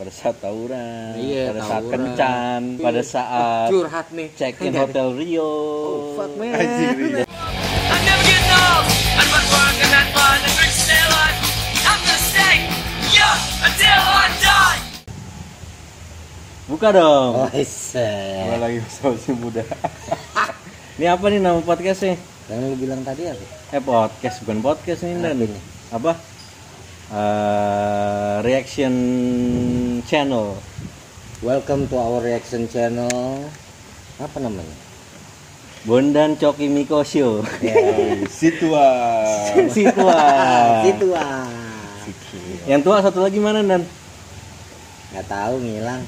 pada saat tawuran, Iya, pada saat tawuran. kencan, pada saat curhat nih check in hotel Rio. oh, fuck man Anjir, iya. Buka dong. oh Gua lagi sama si muda. Ini apa nih nama podcastnya? yang lu bilang tadi apa Eh podcast bukan podcast nih Dan. Apa Eh, reaction channel. welcome to our reaction channel apa namanya Bondan Coki Miko Show. Situa. Situa. itu ah Yang tua satu lagi mana Dan? nggak tahu ngilang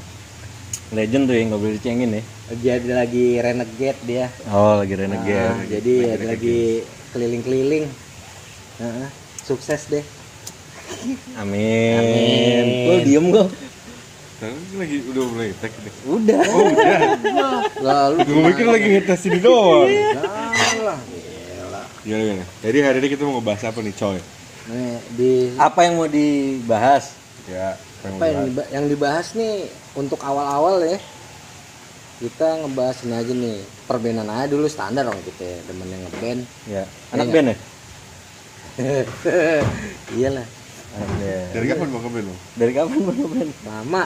Legend tuh yang nggak boleh dicengin ya. dia lagi renegade dia Oh lagi Ah, renegade. jadi ada lagi keliling-keliling Heeh, sukses deh Amin. Amin. Lo diem. Sekarang lagi udah mulai tag nih. Udah. Oh udah. lalu Gue mikir lagi ngetes ini doang. lah Gimana gimana? Jadi hari ini kita mau ngebahas apa nih coy? nih di Apa yang mau dibahas? Ya, apa apa yang, diba- yang dibahas nih untuk awal-awal ya kita ngebahas ini aja nih perbenan aja dulu standar dong kita ya, demen yang ngeband Ya. Anak Iya. band ya? iyalah Dari kapan mau ngeband lo? Dari kapan bang ngeband? mama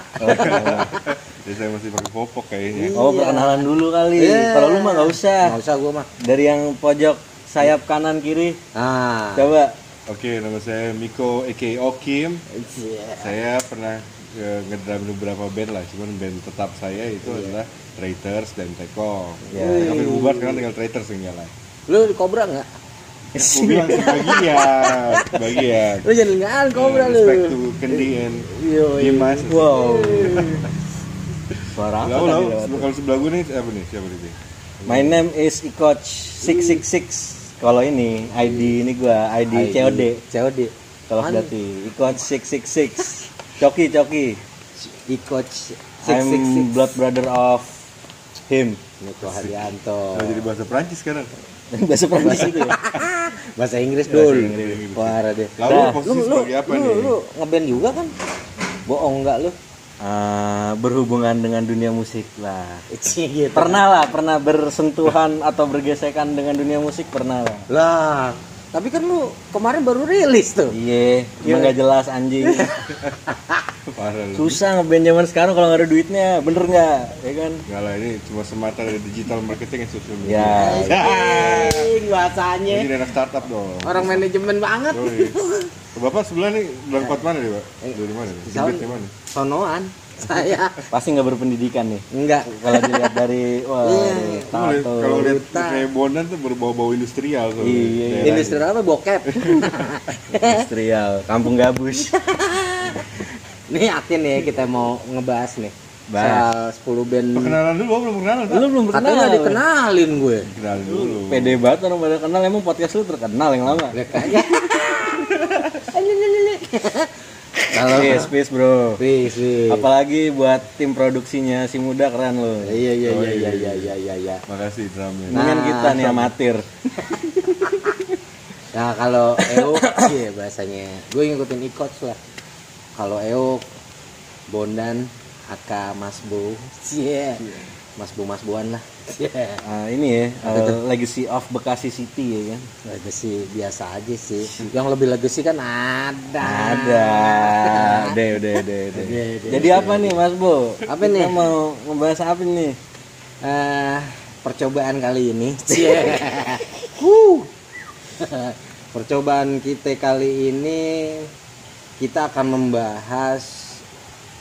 Ya saya masih pakai popok kayaknya. Oh perkenalan dulu kali. Iya. Kalau lu mah nggak usah. nggak usah gua mah Dari yang pojok sayap kanan kiri. ah Coba. Oke, nama saya Miko aka Okim. Iya. Saya pernah ngedrum beberapa band lah, cuman band tetap saya itu adalah Traitors dan Tekong. Ya. Ya. Tapi bubar sekarang tinggal Traitors yang jalan. lu di kobra nggak Gue bilang sebagian, sebagian. lu jangan nggak kobra lu Respect to Kendi and Yoi. Dimas. Wow. Suara apa tadi lewat? kalau sebelah gue nih siapa nih? Siapa nih? My name is Ikoch 666. Kalau ini ID ini gua ID, COD. COD Kalau berarti Ikoch 666. Coki Coki. Ikoch I'm 666 blood brother of him. Niko Haryanto Kalau jadi bahasa Prancis sekarang. Bahasa Prancis itu ya. bahasa Inggris dulu parah deh Lalu Dah. posisi sebagai apa lu, nih? lu ngeband juga kan bohong nggak lu Eh, berhubungan dengan dunia musik lah. Gitu. Pernah lah, pernah bersentuhan atau bergesekan dengan dunia musik pernah lah. lah tapi kan lu kemarin baru rilis tuh Iya, emang gak jelas anjing. Parah lu. Susah ngeband zaman sekarang kalau nggak ada duitnya, bener nggak? Ya kan? Enggak lah ini cuma semata dari digital marketing dan social media. Ya. Ya. Bahasanya Jadi anak startup dong. orang manajemen banget. Bapak sebelah nih berangkat mana nih, Pak? Dari mana? Bibitnya mana? sonoan saya Pasti nggak berpendidikan nih. enggak Kalau dilihat dari wah, Iya. tato. Kalau lihat kayak Bondan tuh berbau-bau industrial tuh. Iya, daerahnya. industri apa bokep industrial, kampung gabus. nih yakin nih kita mau ngebahas nih Bahas. soal 10 band Perkenalan dulu, oh, belum perkenalan. Lu belum katanya kenal. dikenalin gue Kenalin dulu. Pede banget orang pada kenal emang podcast lu terkenal yang lama. Lihat aja Kalau space, space bro. Wih, wih. Apalagi buat tim produksinya si muda keren lo. Iya iya Oh, iya iya, iya iya iya iya. iya. Makasih drumnya. Nah. Mungkin kita nih amatir. Nah kalau Euk iya bahasanya. Gue ngikutin Ikots lah. Kalau Euk, Bondan, Aka, Mas Bu, Cie, Mas Bu Mas Buan lah. Cie. Ah, ini ya, uh, Legacy of Bekasi City ya kan. Legacy biasa aja sih. Yang lebih legacy kan ada. Ada. Udah. Udah, udah, Jadi apa nih Mas Bo? Apa Kita nih? mau ngebahas apa nih? Eh, percobaan kali ini. Wuh. percobaan kita kali ini kita akan membahas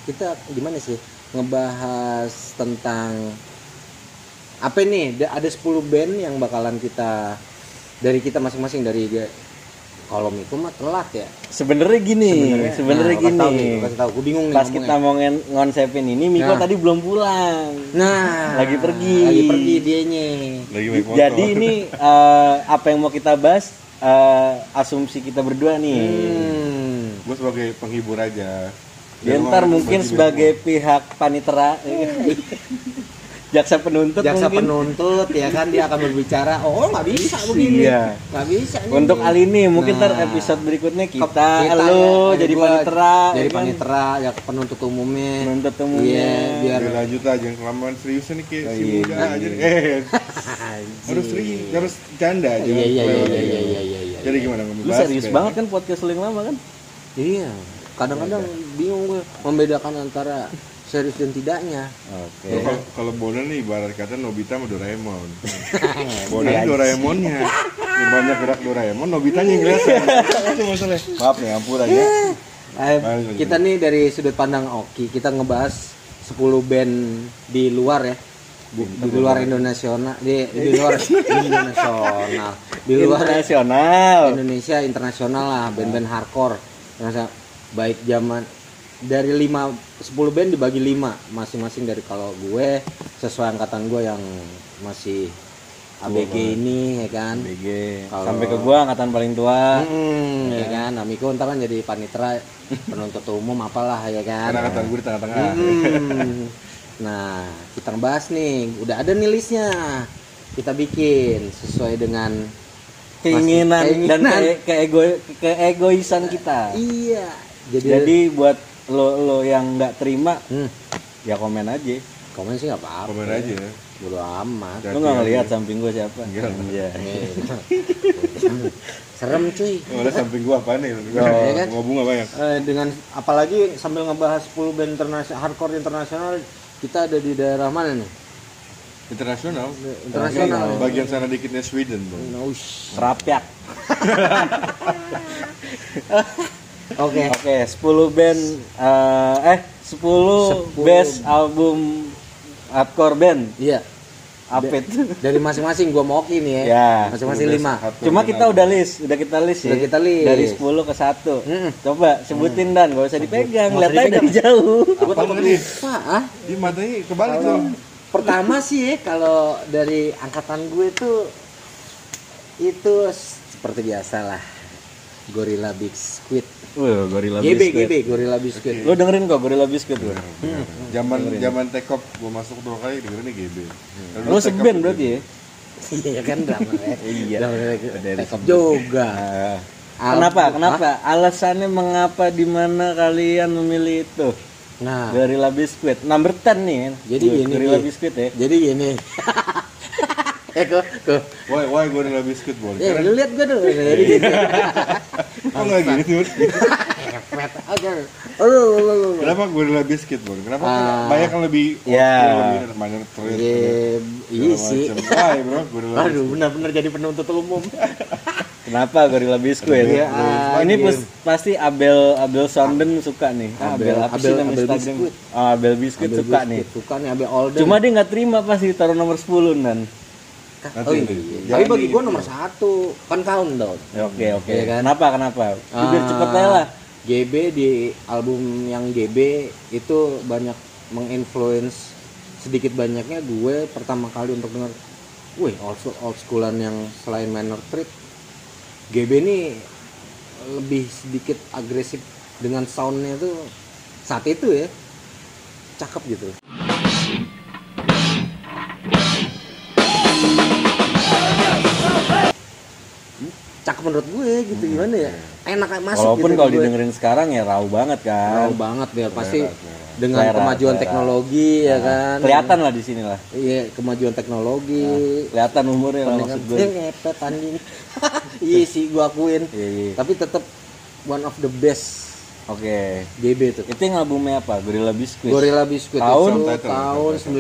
kita gimana sih ngebahas tentang apa nih Da- ada 10 band yang bakalan kita dari kita masing-masing dari kolom itu mah telat ya Sebenarnya gini, sebenarnya Nah, kasih tahu nih, gini. kasih tahu gue bingung nih Pas ngomongnya. kita mau ngen- ngonsepin ini, Miko Nah. tadi belum pulang. nah Lagi pergi. lagi pergi dianya Lagi. Jadi ini eh, apa yang mau kita bahas? eh, asumsi kita berdua nih. hmm. Gue sebagai penghibur aja. Ya, ntar mungkin sebagai pihak panitera. jaksa penuntut jaksa mungkin. penuntut ya kan dia akan berbicara oh nggak bisa begini Iya. nggak bisa nih. Untuk kali ini mungkin ntar Nah. episode berikutnya kita, Kita lu ya, jadi gua panitera, jadi ya kan? panitera ya penuntut umumnya Penuntut umumnya. iya biar Biar lanjut aja jangan kelamaan serius nih kayak Oh, si iya, muda iya. aja nih. Eh, harus serius, harus canda aja. iya iya iya iya iya iya iya Jadi gimana ngomong Lu serius banget kan podcast lu yang lama kan? iya kadang-kadang bingung gue membedakan antara serius dan tidaknya Oke. Kalau kalau Bono nih ibarat kata Nobita sama Doraemon. Bono ini Doraemonnya. Ya, banyak gerak Doraemon, Nobitanya yang kelihatan. Itu masalahnya. Maaf nih, ampun aja. Eh, kita nih dari sudut pandang Oki kita ngebahas 10 band di luar ya di, di luar Indonesia di, di luar internasional di luar Internasional. Indonesia internasional lah band-band hardcore baik zaman dari 5 10 band dibagi 5 masing-masing dari kalau gue sesuai angkatan gue yang masih ABG ini ya kan BG. Kalau- Sampai ke gua angkatan paling tua. Hmm, ya kan Amiko ntar kan jadi panitera penuntut umum apalah ya kan Karena kata gue di tengah-tengah. Hmm. Nah, kita ngebahas nih, udah ada nih listnya. Kita bikin sesuai dengan Keinginan, dan Keinginan. ke, keego, keegoisan kita. iya. Jadi, Jadi buat lo lo yang nggak terima hmm, ya komen aja. komen sih nggak apa-apa. Komen aja ya. Bodo amat. Lo nggak ngeliat samping gua siapa? Enggak. Iya. Serem cuy. Oleh samping gua apa nih? Iya kan? Bunga bunga banyak. Eh, dengan apalagi sambil ngebahas 10 band internasional hardcore internasional, kita ada di daerah mana nih? Internasional. Internasional. Bagian sana dikitnya Sweden, Bro. Nah, ush. Terapiak. Oke. Oke, 10 band eh eh 10, 10 best album hardcore band. Iya. Apa itu? Dari masing-masing gua mau Oki nih ya. Ya. Masing-masing Best lima. hardcore Cuma band kita album. udah list, udah kita list Udah ya. kita list. Dari 10 ke 1. Mm-mm. Coba sebutin dan gak usah dipegang, lihat aja dari jauh. Gua Apa takut nih? lupa ah. Dia matanya kebalik dong. pertama sih ya, kalau dari angkatan gue tuh itu s- seperti biasa lah. Gorilla Biscuit. Wah, Gorilla GB Biscuit. GB Gorilla Biscuit. Lu dengerin kok Gorilla Biscuit lu. Zaman zaman tekop gua masuk dua kali dengerin GB. Up seben itu berarti ya? Iya kan drama ya. Iya. Drama Dari Tekop juga. Ah. Album- Kenapa? Kenapa? Alasannya mengapa di mana kalian memilih itu? Nah, Gorilla Biscuit number 10 nih. Jadi gini, Gorilla. Biscuit ya. jadi gini. eh kok kok. Why why gue udah biskuit boleh? Eh, lu lihat gue dulu. Jadi gini. kok nggak gini tuh? Kepet. Oke. Aduh. Kenapa gue udah biskuit boleh? Kenapa Ah. banyak yang lebih Ya. banyak terus. Iya, iya sih. Why bro? Gue udah Aduh, benar-benar jadi penuntut umum. Kenapa Gorilla Biscuit? Iya, Ah, ah, ini iya. pus- pasti Abel Abel Sonden suka nih. Abel, Abel- apa sih Abel- Abel? Biscuit. Oh, Abel Biscuit Abel suka Biscuit, nih. Suka nih Abel Olden. Cuma dia nggak terima pasti taruh nomor 10 Nanti, oh, iya. nanti. Tapi bagi gue nomor satu kan countdown. Ya, Oke oke. Iya kan? Kenapa kenapa? Biar Ah, cepet aja lah. GB di album yang GB itu banyak menginfluence sedikit banyaknya gue pertama kali untuk dengar, wih old school, old schoolan yang selain Manor Trip, GB ini lebih sedikit agresif dengan soundnya tuh saat itu ya cakep gitu. Cakep menurut gue gitu gimana ya enak masuk Walaupun gitu kalau gue. didengerin sekarang ya raw banget kan. Tahu banget ya pasti dengan Selera, kemajuan selera. teknologi ya kan. Kelihatan lah di sini lah. Iya, kemajuan teknologi. Kelihatan umurnya lah maksud gue. dia ngepet anjing. iya sih gua akuin. Iya, iya. Tapi tetap one of the best Oke. GB itu. Itu yang albumnya apa? Gorilla Biscuit. Gorilla Biscuit Tahun? itu tahun subtitle.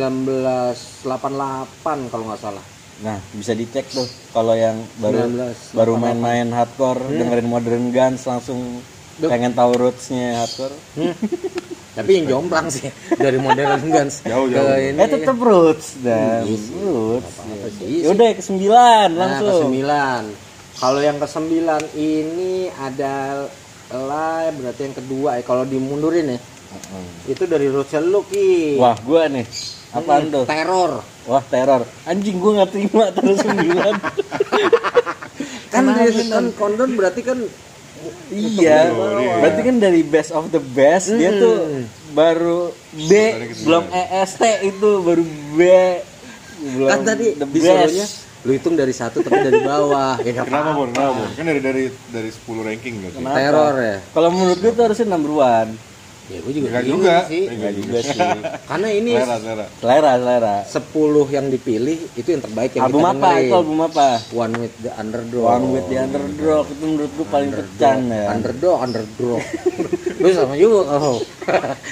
1988 kalau nggak salah. Nah, bisa dicek tuh kalau yang baru 1988. baru main-main hardcore, dengerin Modern Guns langsung Duh. pengen tahu rootsnya hardcore. Hmm. Tapi yang jomplang sih dari modern Guns Jauh, ke jauh. ini. Eh tetap roots dan Iya sih. roots. Apa-apa sih. Yaudah ke sembilan Nah, langsung. ke sembilan. Kalau yang ke sembilan ini ada lah berarti yang kedua ya kalau dimundurin ya. Itu dari Russell lu Ki. Wah, gua nih. Apaan Hmm, tuh? Teror. Wah, teror. Anjing gua nggak terima terus sembilan. Kan dia kan kondon berarti kan iya. Oh, iya. Berarti kan dari best of the best dia Hmm. tuh baru B ke belum. EST itu baru B belum kan tadi the disuruhnya best. lu hitung dari satu tapi dari bawah ya Kenapa. Bon? Kenapa Bon? Kan dari dari dari 10 ranking. Kenapa? teror ya Kalau menurut gue itu harusnya number one. Ya gue juga Enggak juga. sih Enggak juga sih. karena ini Selera, selera. Selera, selera. 10 yang dipilih itu yang terbaik yang album kita apa? dengerin. Itu album apa? One with the underdog One with the Underdog itu menurut gue paling pecan ya. underdog underdog lu sama juga oh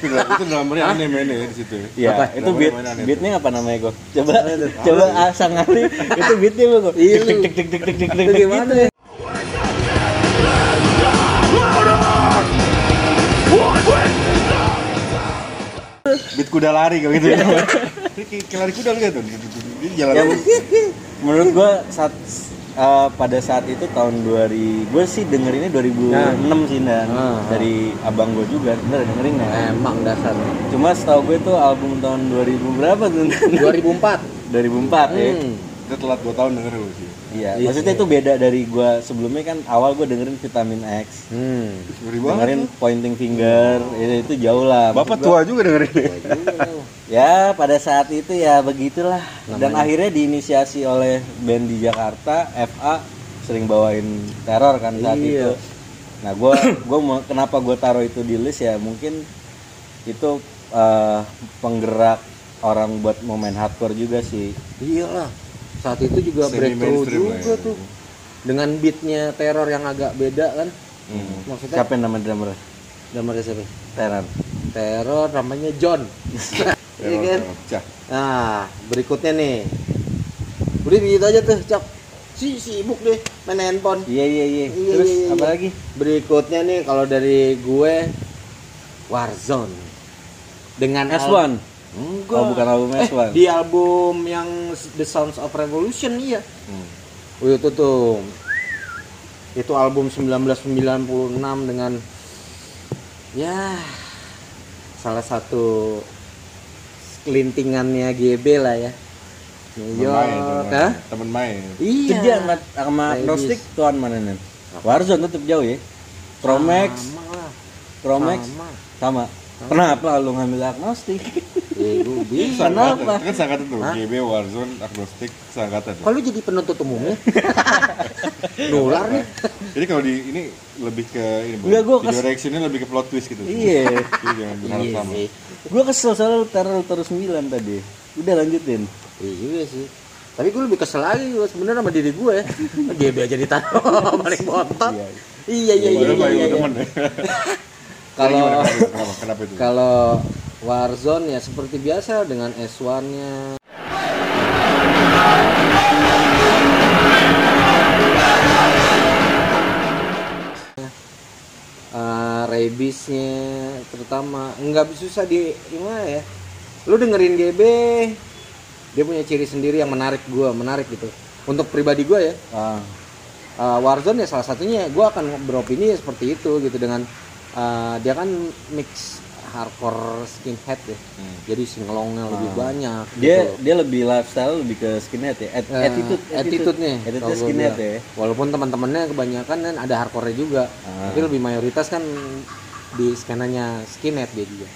Itu drummernya aneh mainnya ya di situ. ya. Iya, Apa? itu beat beatnya apa namanya gue? Coba coba asang kali itu beatnya gue. Iya, Tik tik tik tik tik tik tik Itu tik gimana kuda lari kayak gitu ya. Ini kayak lari kuda lihat tuh. Jalan. Ya, menurut gue saat eh, pada saat itu tahun 2000 gue sih dengerinnya 2006 sih dan Ah, ah. dari abang gue juga bener dengerin ya emang dasar cuma setahu gue tuh album tahun 2000 berapa tuh 2004 2004 ya hmm. Kita telat 2 tahun denger lu sih. Iya Iya maksudnya sih. itu beda dari gue sebelumnya kan awal gue dengerin vitamin X hmm. Banget. dengerin pointing finger itu, itu jauh lah Bapak gua, tua juga dengerin. ya pada saat itu ya begitulah dan akhirnya diinisiasi oleh band di Jakarta FA sering bawain teror kan saat Iya. itu nah gue gue mau kenapa gue taruh itu di list ya mungkin itu eh, penggerak orang buat mau main hardcore juga sih iyalah saat itu juga Semi breakthrough juga ya. tuh. Dengan beatnya teror yang agak beda kan. Hmm. maksudnya siapa yang nama drummer? Drummernya siapa? Teror teror namanya John. Iya kan? Nah berikutnya nih. Udah begitu aja tuh cok si sibuk deh main handphone. Iya iya iya. Iya, terus iya, iya. apa lagi? Berikutnya nih kalau dari gue Warzone. Dengan al- S1 enggak. Oh, bukan album eh, S1. di album yang The Sounds of Revolution iya. Hmm. Oh, itu tuh. Itu album 1996 dengan ya salah satu kelintingannya GB lah ya. New York temen main. Temen main. itu iya dia sama, sama. Gnostic tuan mana nih? Warzone tetap jauh ya? Promax sama lah. Promax sama. Sama kenapa? Lu ngambil agnostik? Ya gue bisa Kenapa? Kan? Sangkatan tuh. Hah? GB, Warzone, Agnostic, sangkatan kalau jadi penuntut umumnya? Nular nih. Jadi kalau di ini lebih ke ini Enggak, gua Video kes- reactionnya lebih ke plot twist gitu. iya. Jadi jangan berharap iya sama. sih. Gua kesel soalnya lu teror terus 9 tadi. Udah lanjutin. Iya juga sih. Tapi gue lebih kesel lagi gue sebenarnya sama diri gue ya. GB aja ditaruh paling bontot iya iya iya Padahal iya, paling iya, temen ya. Kalau Kenapa? Kenapa itu? kalau Warzone ya seperti biasa dengan S1 nya uh, rabiesnya terutama. Nggak susah di gimana ya. Lu dengerin GB dia punya ciri sendiri yang menarik gua menarik gitu. Untuk pribadi gua ya. Ah, uh, Warzone ya salah satunya. Gue akan beropini ya seperti itu gitu dengan uh, dia kan mix hardcore skinhead ya jadi singelongnya lebih banyak dia gitu. dia lebih lifestyle lebih ke skinhead ya At- Eh, attitude attitude nih attitude kalau gua skinhead ya walaupun teman-temannya kebanyakan kan ada hardcore juga Ah. tapi lebih mayoritas kan di skenanya skinhead dia juga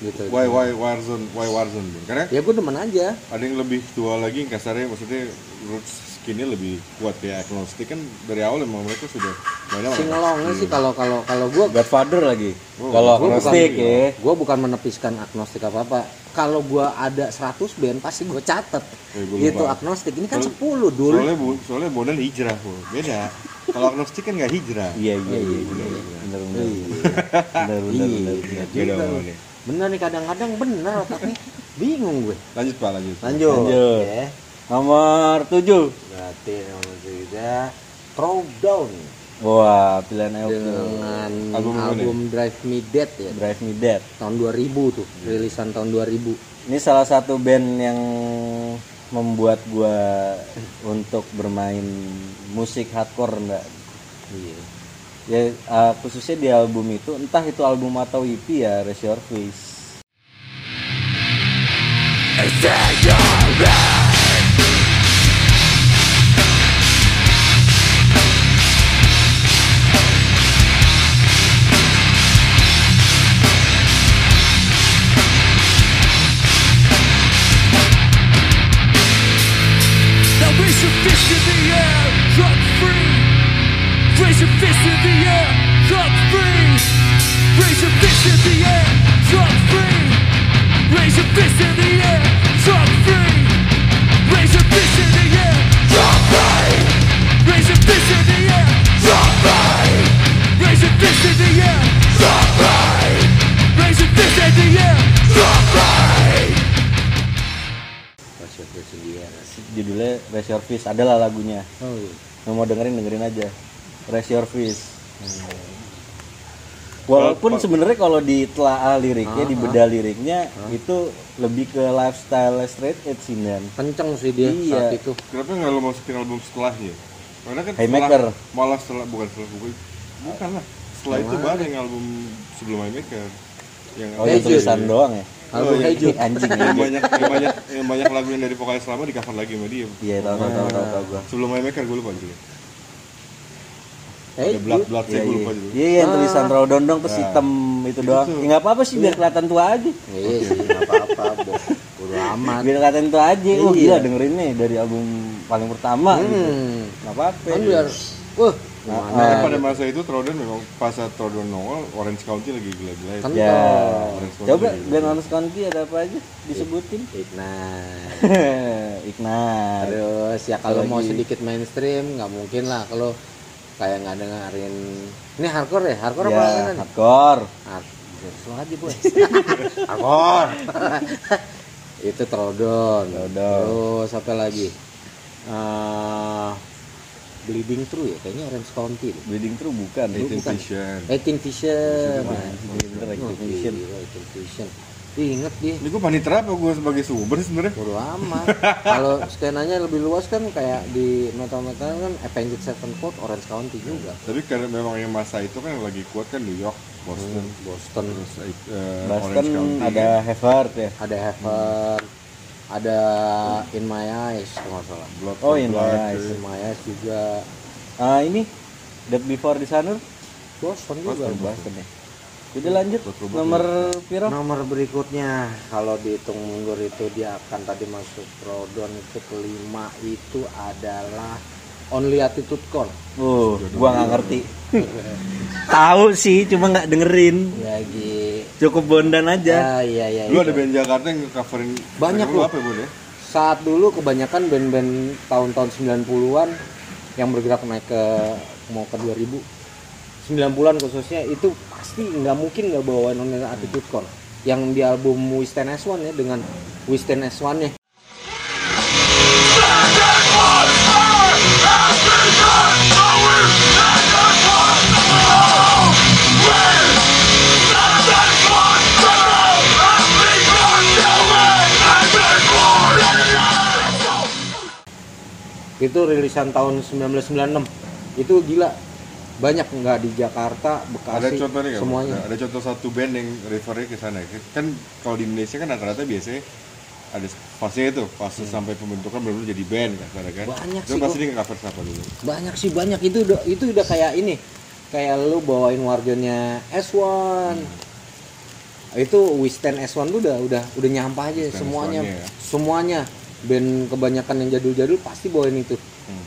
gitu Why why Warzone? Why Warzone? Karena ya gue demen aja ada yang lebih tua lagi kasarnya maksudnya roots skinnya lebih kuat ya agnostik. Kan dari awal emang mereka sudah banyak singelongnya sih kalau kalau kalau gue Godfather lagi. Oh, kalau agnostik bukan- ya. Gue bukan menepiskan agnostik apa apa. Kalau gue ada 100 band pasti gue catet. Eh, gua itu lupa. agnostik. Ini kan Soal- 10 dulu soalnya bu, soalnya Bondan hijrah bu. beda. Kalau agnostik kan nggak hijrah. Iya iya iya benar benar benar benar benar benar nih kadang-kadang bener otaknya. Bingung gue. Lanjut pak lanjut. Lanjut, Lanjut. ya nomor 7 berarti nomor tiga Throwdown wah pilihan Elvin dengan Album album, Drive Me Dead ya. Drive Me Dead. Tahun 2000 tuh rilisan tahun 2000 ini salah satu band yang membuat gua untuk bermain musik hardcore enggak iya. Ya uh, khususnya di album itu entah itu album atau EP ya Raise Your Face Raise Fist, adalah lagunya. Oh, iya. Yang mau dengerin dengerin aja. Raise Your Fist. Walaupun sebenarnya kalau ditelaah liriknya, dibedah liriknya itu lebih ke lifestyle straight edge sih Dan. kenceng sih dia Iya. saat itu Kenapa nggak lo masukin album setelahnya? Karena kan Haymaker. setelah, malah setelah bukan setelah buku bukan lah. Setelah itu baru yang album sebelum Haymaker yang Oh, Hey itu tulisan doang ya? Album iya. Hey Jude. Anjing yang banyak yang banyak yang banyak lagu yang dari vokalis lama di cover lagi sama dia. Iya, tahu tahu tahu tahu tahu gua. Sebelum Haymaker gue lupa juga. Hey Ada blood blood Iya, saya iya. lupa juga. Iya, iya, yang tulisan raw dondong terus hitam itu doang. Ya nggak apa-apa sih biar kelihatan tua aja. iya sih nggak apa-apa Bo. bodo amat Biar kelihatan tua aja. Oh, Iya. gila dengerin nih dari album paling pertama gitu. hmm. Nggak apa-apa. kan biar wah Nah, gimana Karena Ah. pada masa itu Troden memang pas saat Troden nongol Orange County lagi gila-gila itu. Kan- Ya. Orange County Coba band Orange County ada apa aja disebutin? Ignite Ignite. terus ya kalau mau sedikit mainstream nggak mungkin lah kalau kayak nggak dengerin ini hardcore ya hardcore apa Ya, apa kan hardcore. hardcore aja boy hardcore itu Trodon Trodon. terus apa lagi Eh, Bleeding True ya kayaknya Orange County deh. Bleeding True bukan. Eighteen bukan. Vision. 18 Vision bener, 18 Oh, Vision. 18 Vision Ih, inget dia Ini gue panitra apa gue sebagai sumber sih sebenarnya? Bodo amat. Kalau skenanya lebih luas kan kayak di metal-metal kan Avenged Sevenfold, Orange County juga. Tapi karena memang yang masa itu kan yang lagi kuat kan New York, Boston, Boston terus eh, Boston Orange County. ada Heavert ya. ada Heaven, ada In My Eyes kalau nggak salah. Blood Oh, In My Eyes. eh. In My Eyes juga Ah ini Dead Before Dishonor Boston juga. Boston ya. Jadi lanjut robot nomor piro? Nomor berikutnya kalau dihitung mundur itu dia akan tadi masuk Rodon itu kelima itu adalah Only Attitude Core. Uh, gua nggak ngerti. Tahu sih, cuma nggak dengerin. Lagi Cukup bondan ya aja. iya iya. Lu iya. ada band Jakarta yang coverin Banyak lu loh. apa ya, ya? saat dulu kebanyakan band-band tahun-tahun 90-an yang bergerak naik ke mau ke 2000 90-an khususnya itu pasti nggak mungkin nggak bawain Only Attitude Core yang di album We Stand As One ya dengan We Stand As One nya itu rilisan tahun 1996 itu gila. Banyak nggak di Jakarta Ada Bekasi contoh nih semuanya. Ada contoh satu band yang refernya ke sana. Kan kalau di Indonesia kan rata-rata biasanya ada fase itu, fase sampai pembentukan belum jadi band kan, kan? Banyak itu sih, pasti dia nge-cover siapa dulu. banyak sih banyak. Itu udah itu udah kayak ini. Kayak lu bawain warganya S1 itu We Stand S1 tuh udah udah udah nyampah aja Stand semuanya. S1-nya ya. semuanya band kebanyakan yang jadul-jadul pasti bawain itu Hmm.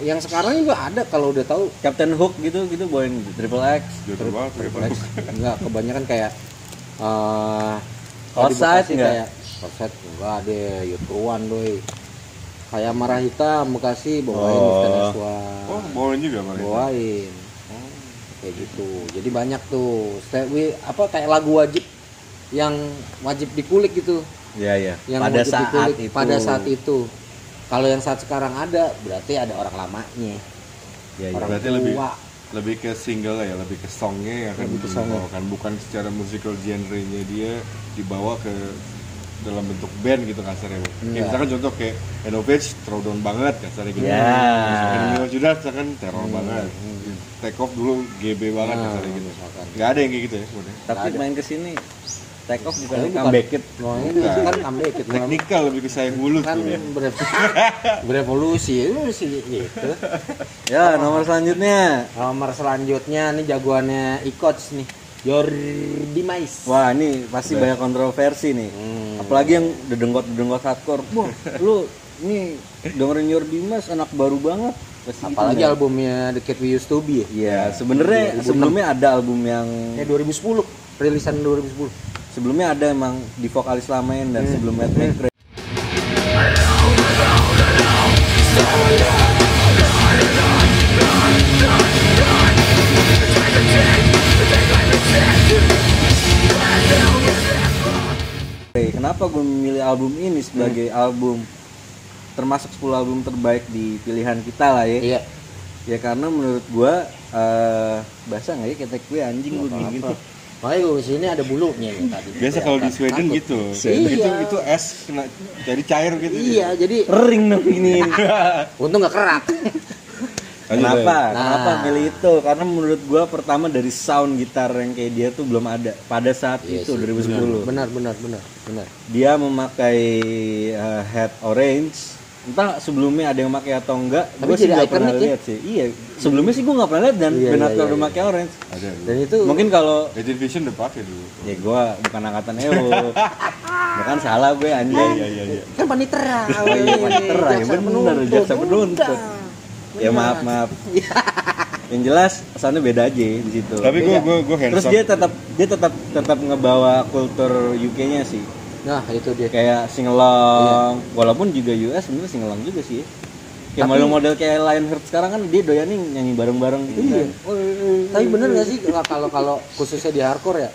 Yang sekarang juga ada kalau udah tahu Captain Hook gitu gitu bawain Triple X. Jatuh banget, Triple X. enggak kebanyakan kayak eh Outside enggak? kayak Outside enggak deh Yutruan doi kayak Marah Hitam Bekasi bawain Oh. We Stand S1 Oh, bawain juga Bang. bawain Oh, kayak gitu jadi banyak tuh Stay- wi- apa kayak lagu wajib yang wajib dikulik gitu Iya iya. yang Pada saat dikulik itu. pada saat itu kalau yang saat sekarang ada berarti ada orang lamanya Iya iya. orang Berarti tua lebih lebih ke single ya, lebih ke songnya yang akan Lebih ke dibawakan bukan secara musical genre-nya dia dibawa ke dalam bentuk band gitu kasarnya. Kayak Enggak. misalkan contoh kayak Enovage throw down banget kasarnya gitu. Ya. Terus Judas kan teror banget. Take off dulu GB banget Nah, kasarnya gitu. misalkan. Nggak ada yang kayak gitu ya sebenarnya. Tapi main ke sini take off bukan Ini bukan- comeback it. Ini Bukan. kan comeback it. Teknikal lebih ke sayang bulu kan berevolusi itu sih gitu Ya, nomor selanjutnya. nomor selanjutnya nih jagoannya Ikots nih Jordi Mais Wah, ini pasti banyak kontroversi nih. Hmm. Apalagi yang dedenggot-dedenggot hardcore. Wah, lu ini dengerin Your Dimas anak baru banget. Pasti apalagi men. albumnya The Kid We Used To Be ya Iya, sebenarnya sebelumnya ada album yang Ya 2010, rilisan 2010. Sebelumnya ada emang di vokalis lamain dan sebelum Matt McRae Kenapa gue memilih album ini sebagai album termasuk 10 album terbaik di pilihan kita lah ya? Iya. Ya karena menurut gua eh basah nggak ya ketek gue anjing gue gini. Makanya gue sini ada bulunya nih tadi. Biasa kalau di Sweden Takut. gitu. Iya. Itu itu es kena jadi cair gitu. Iya, jadi Kering dong ini. untung nggak kerak. Kenapa? Nah. Kenapa milih itu? Karena menurut gua pertama dari sound gitar yang kayak dia tuh belum ada pada saat Iya itu sih, 2010. Benar, benar, benar, benar. Dia memakai eh, head orange. Entah sebelumnya ada yang pakai atau enggak, Tapi gue sih nggak pernah ya? lihat sih. Iya, sebelumnya sih gue nggak pernah lihat dan Iya, Ben iya, iya, udah iya. pakai orange. Ada dulu. Dan itu Mungkin kalau Agent Vision udah pakai dulu. ya gue bukan angkatan EO. ya kan salah gue anjing. Iya iya iya. kan panitera. Oh iya, panitera ya bener, jaksa penuntut. Ya maaf maaf. Yang jelas kesannya beda aja di situ. Tapi gue gue gue hands Terus dia tetap dia tetap tetap ngebawa kultur UK-nya sih. Nah, itu dia. Kayak singelong, walaupun juga US sebenarnya singelong juga sih. Kayak model model kayak Lionheart sekarang kan dia doyan nih nyanyi bareng-bareng gitu kan. Tapi bener gak sih kalau kalau khususnya di hardcore ya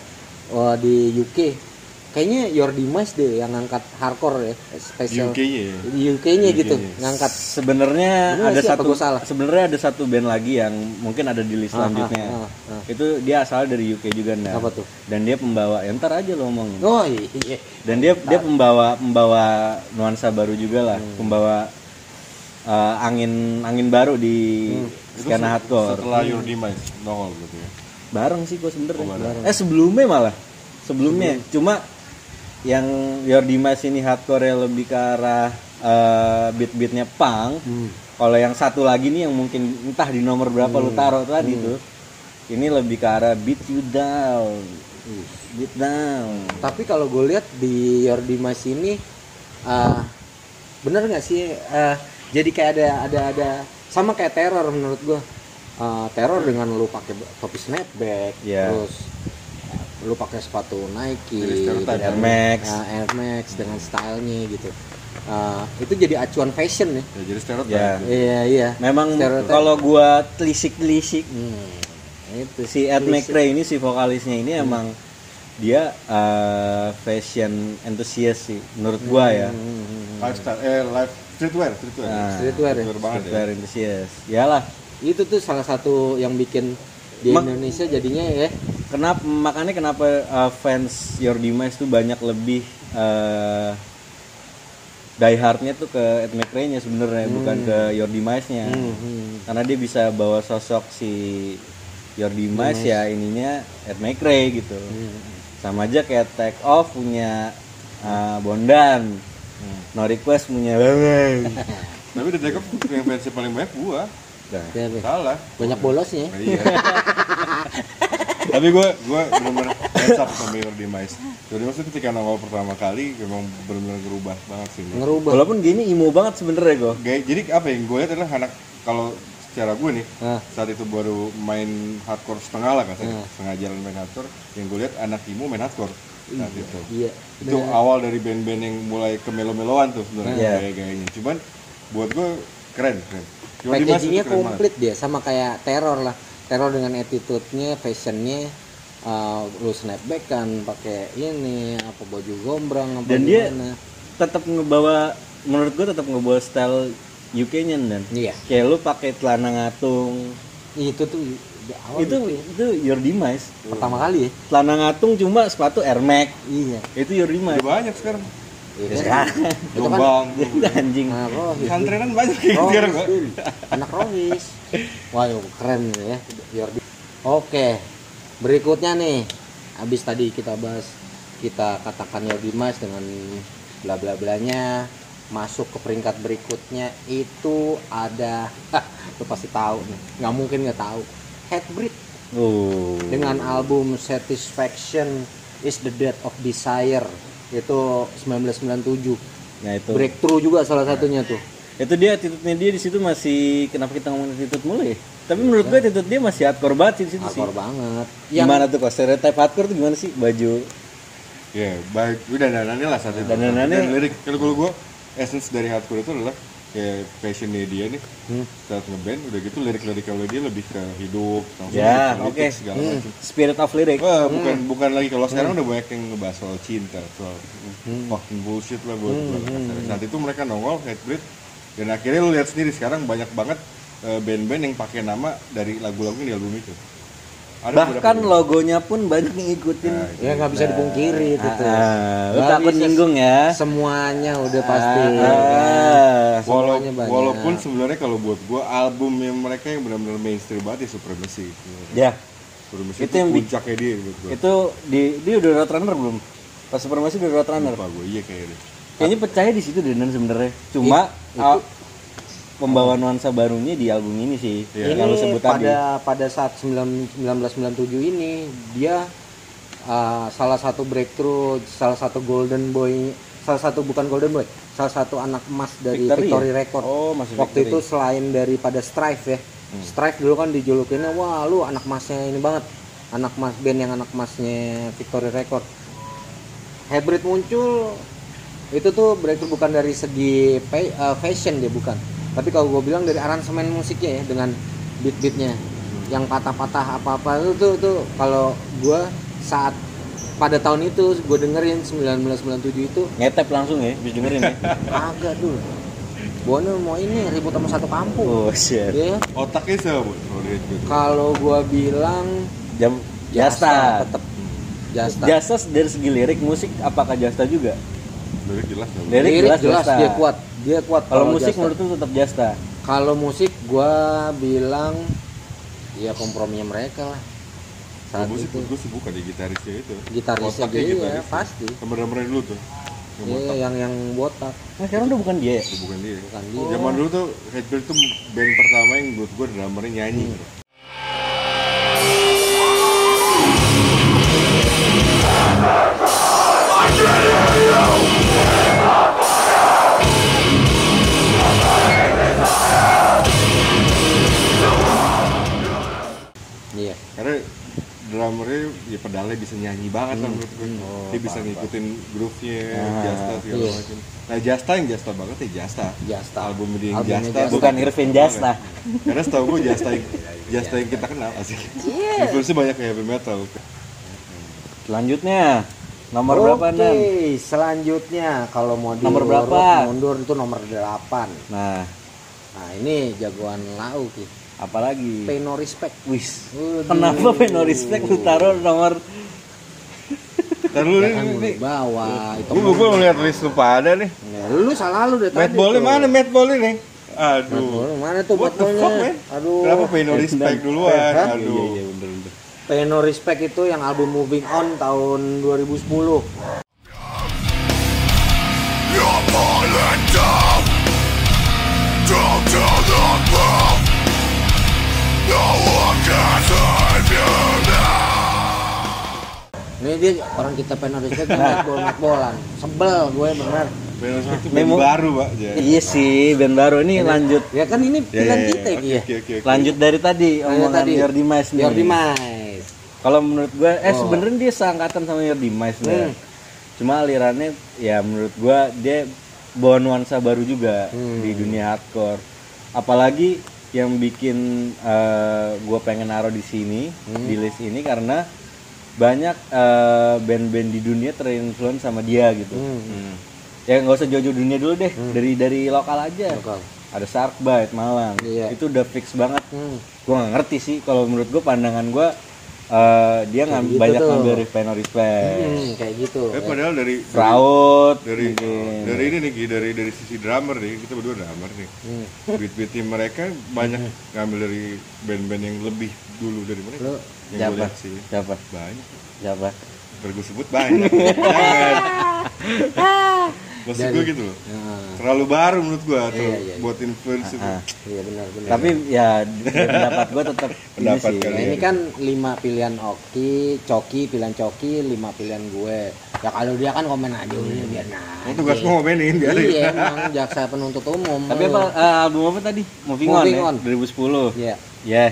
di UK kayaknya Your Demise deh yang ngangkat hardcore ya spesial UK-nya ya. di UK-nya gitu ngangkat Sebenarnya ada satu sebenarnya ada satu band lagi yang mungkin ada di list Ah, selanjutnya. ah, ah, ah. Itu dia asal dari UK juga nah. Apa tuh? Dan dia pembawa, ya ntar aja lo ngomongin. oh iya Dan dia dia pembawa pembawa nuansa baru juga lah, Hmm. pembawa eh, angin angin baru di Hmm. Skena hardcore. Setelah Your Demise nongol gitu ya. Bareng sih gue sebenernya. Oh, bareng. eh sebelumnya malah. Sebelumnya. Cuma yang Your Demise ini hardcore lebih ke arah eh, beat-beatnya punk. Hmm. Kalau yang satu lagi nih yang mungkin entah di nomor berapa lu taruh tadi tuh. Ini lebih ke arah beat you down. Beat down. tapi kalau gue lihat di Your Demise ini eh, bener nggak sih eh, jadi kayak ada ada ada sama kayak teror menurut gue Eh, teror dengan lu pakai topi snapback Iya. terus lu pakai sepatu Nike dengan- Air Max. eh, Air Max dengan stylenya gitu Eh, itu jadi acuan fashion ya Ya jadi stereotype. Ya. iya iya Memang kalau gua telisik-telisik hmm, itu si Ed McRae ini si vokalisnya ini Hmm. emang dia eh, fashion enthusiast sih menurut gua ya. Hmm, Lifestyle eh life streetwear, streetwear. Nah, Streetwear ya? Streetwear banget ya. Streetwear enthusiast. Yalah. itu tuh salah satu yang bikin di Mak- Indonesia jadinya ya Kenapa makanya kenapa eh, fans Your Demise tuh banyak lebih eh die hardnya tuh ke Ed McRae-nya sebenarnya bukan ke Your Demise-nya. Hmm, Karena dia bisa bawa sosok si Your Demise ya ininya Ed McRae gitu. Hmm. Sama aja kayak Take Off punya eh, Bondan. No Request punya Bawang. Tapi di Jacob yang fansnya paling banyak gua. Nah, Ya, Be. Salah. banyak bolosnya Nah, iya. Tapi gue gue benar-benar hands up sama Your Demise. Your Demise itu ketika nongol pertama kali memang benar-benar ngerubah banget sih. ngerubah Walaupun gini emo banget sebenarnya gue. Gaya- jadi apa yang gue lihat adalah anak kalau secara gue nih Ah. saat itu baru main hardcore setengah lah kan Ah. setengah jalan main hardcore yang gue lihat anak emo main hardcore saat itu iya itu awal dari band-band yang mulai ke melo-meloan tuh sebenarnya Iya. gaya-gayanya cuman buat gue keren keren packagingnya komplit dia sama kayak teror lah. Teror dengan attitude-nya fashionnya uh, lu snapback kan pakai ini apa baju gombrang apa Dan dia gimana. tetap ngebawa menurut gue tetap ngebawa style UK-nya dan. Iya. Kayak lu pakai celana ngatung. Itu tuh awal itu itu Your Demise. Pertama kali ya. Celana ngatung cuma sepatu Air Max. Iya. Itu Your Demise. Udah banyak sekarang Ya, kan? sekarang. itu kan anjing. Nah, rohis. Santrenan banyak sekarang anak rohis. Wah keren ya. Oke berikutnya nih. Habis tadi kita bahas kita katakan Jordi Mas dengan bla bla blanya masuk ke peringkat berikutnya itu ada lu pasti tahu nih. Nggak mungkin nggak tahu. Hatebreed oh. Dengan album Satisfaction is the Death of Desire itu 1997 nah itu. Breakthrough juga salah satunya tuh. itu dia attitude-nya dia di situ masih kenapa kita ngomongin attitude mulu ya? Tapi menurut gue attitude dia masih hardcore banget sih di situ sih. Hardcore banget. Gimana tuh kok stereotype hardcore tuh gimana sih? Baju. Ya, baik. Udah dandanannya lah satu itu. Dandanannya- Dan lirik. Kalau kalau gue essence dari hardcore itu adalah kayak passionnya dia nih Hmm. saat ngeband udah gitu lirik-lirik kalau dia lebih ke hidup langsung Ya, oke. segala Hmm. macam Spirit of lyric. Wah, bukan bukan lagi kalau sekarang udah banyak yang ngebahas soal cinta, soal fucking bullshit lah buat buat kasarnya. Saat itu mereka nongol Hatebreed dan akhirnya lu lihat sendiri sekarang banyak banget eh, band-band yang pakai nama dari lagu-lagu di album itu. Ada Bahkan beberapa- logonya pun banyak yang ngikutin. Nah, Ya nggak bisa dipungkiri itu. tuh. Ah, lu takut nyinggung ya. Semuanya udah pasti. Ah, ya kan? ah. Walau- semuanya banyak. walaupun sebenarnya kalau buat gua album yang mereka yang benar-benar mainstream banget ya Supremacy. Ya, Supremacy Itu itu, yang puncaknya dia buat gua. itu di dia udah Roadrunner belum? Pas Supermasi udah Roadrunner. Lupa gua, iya kayaknya. Kayaknya percaya di situ deh Dan sebenarnya. Cuma ah, pembawa nuansa barunya di album ini sih. Lu ini sebut tadi. pada pada saat 9 1997 ini dia uh, salah satu breakthrough, salah satu golden boy, salah satu bukan golden boy, salah satu anak emas dari Victory Victory, ya? Record. Oh, masih Waktu Victory. itu selain daripada Strife ya. Strife dulu kan dijulukinnya wah lu anak emasnya ini banget. Anak emas band yang anak emasnya Victory Record. Hybrid muncul itu tuh breakthrough bukan dari segi fa- uh, fashion dia bukan tapi kalau gue bilang dari aransemen musiknya ya dengan beat-beatnya yang patah-patah apa-apa itu tuh, tuh kalau gue saat pada tahun itu gue dengerin 1997 itu Ngetep langsung ya, bisa dengerin ya. agak dulu Bono mau ini ribut sama satu kampung Oh, shit. ya Otaknya siapa, Bu? Kalau gue bilang Jam Jasta. tetap Jasta Jasta dari segi lirik musik apakah Jasta juga? Lirik jelas? Lirik lirik jelas jelas, Jasta. dia kuat dia kuat Kalau musik Jasta. menurut lu tetap Jasta. Kalau musik gua bilang ya komprominya mereka lah. Saat musik itu gue sih bukan di gitarisnya itu. gitarisnya Otaknya dia gitarisnya. pasti. Drummer-drummernya dulu tuh. Yang Iya, botak. yang yang botak Nah, sekarang udah bukan dia ya? Bukan dia. bukan dia. Zaman dulu tuh Hatebreed tuh band pertama yang buat gue drummernya nyanyi. Hmm. Drummernya ya pedalnya bisa nyanyi banget Hmm. lah menurut gue. Dia bisa ngikutin groove-nya, Ah, Jasta segala iya. macam. Nah Jasta yang Jasta banget ya Jasta. Jasta. Album dia yang Jasta. Jasta. Bukan Irvin Jasta. Karena setahu gue Jasta yang Jasta yang kita kenal asik. Iya. Influence banyak kayak heavy metal. Selanjutnya nomor Oke, berapa Nan? selanjutnya kalau mau Nomor diurut, berapa? Mundur itu nomor 8. Nah, Nah, ini jagoan lau Ki. Apalagi? Pay no respect. Wis. Kenapa Peno Respect lu taruh nomor Ntar lu Jangan nih, bawa itu. Gue gue ngeliat list lu pada nih. Ya, lu salah lu deh Matt tadi. Ball tuh. mana Matt Ball nih? Matt Aduh. Ball, Mana tuh Ball-nya? man? Aduh. Kenapa pay no respect duluan? Aduh. Iya, iya, bener, bener. Pay No Respect itu yang album Moving On tahun 2010. You're falling down, down to the ground. Ini dia orang kita No Respect kan Matt Ballan. Sebel gue bener. Memo- baru, Pak. Ya. Iya sih, band baru ini lanjut Ya kan ini Ya, pilihan ya, ya. kita ya. oke, oke, oke. lanjut dari tadi omongan tadi. Your Demise nih. Your Demise. Kalau menurut gue, eh Oh. sebenarnya dia seangkatan sama Demise nih. Hmm. Cuma alirannya ya menurut gue dia bawa nuansa baru juga Hmm. di dunia hardcore. Apalagi yang bikin eh, gue pengen naruh di sini Hmm. di list ini karena banyak eh, band-band di dunia terinfluence sama dia gitu. Hmm. Ya nggak usah jauh-jauh dunia dulu deh, dari dari lokal aja. Lokal. Ada Sharkbite Malang, Iya. itu udah fix banget Hmm. gue nggak ngerti sih kalau menurut gue pandangan gue eh, dia ngam- gitu banyak tuh. ngambil dari Peno Respect Hmm, kayak gitu. Eh padahal dari dari Fraud dari, mungkin. dari ini nih dari dari sisi drummer nih kita berdua drummer nih. Hmm. beat beatnya mereka banyak ngambil dari band-band yang lebih dulu dari mereka. Lu yang siapa? lihat sih. Siapa? Banyak. Siapa? Sebut banyak. Jangan maksud gue gitu loh Nah, terlalu baru menurut gue Iya, iya, iya. buat influence itu Ah, iya benar benar. tapi ya pendapat gue tetap ini Pendapat sih kalian. Ya, ini kan lima pilihan Oki, Coki, pilihan Coki, lima pilihan gue. Ya kalau dia kan komen aja udah biar nah. Oh, tugas mau ngomenin biarin. Iya, emang jaksa penuntut umum. tapi apa eh, album apa tadi Moving, Moving On, On. ya 2010 Iya. ya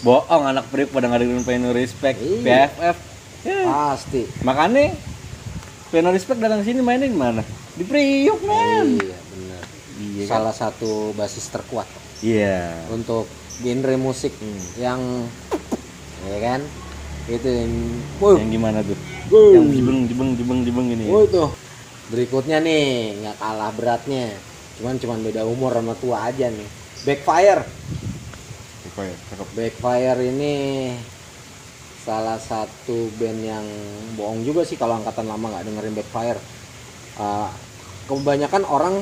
bohong anak periuk pada nggak dengerin Peno Respect Iya. PFF Ya, Pasti. makanya Piano Respect datang sini mainnya di mana? Di Priuk, men. Iya benar. Iya kan? Salah satu basis terkuat Iya. untuk genre musik Hmm. yang ya kan itu yang wuh, Yang gimana tuh? wuh, Yang jibeng jibeng jibeng jibeng ini. wuh tuh berikutnya nih nggak kalah beratnya cuman cuman beda umur sama tua aja nih Backfire cakep. Backfire ini salah satu band yang bohong juga sih kalau angkatan lama nggak dengerin Backfire. Uh, kebanyakan orang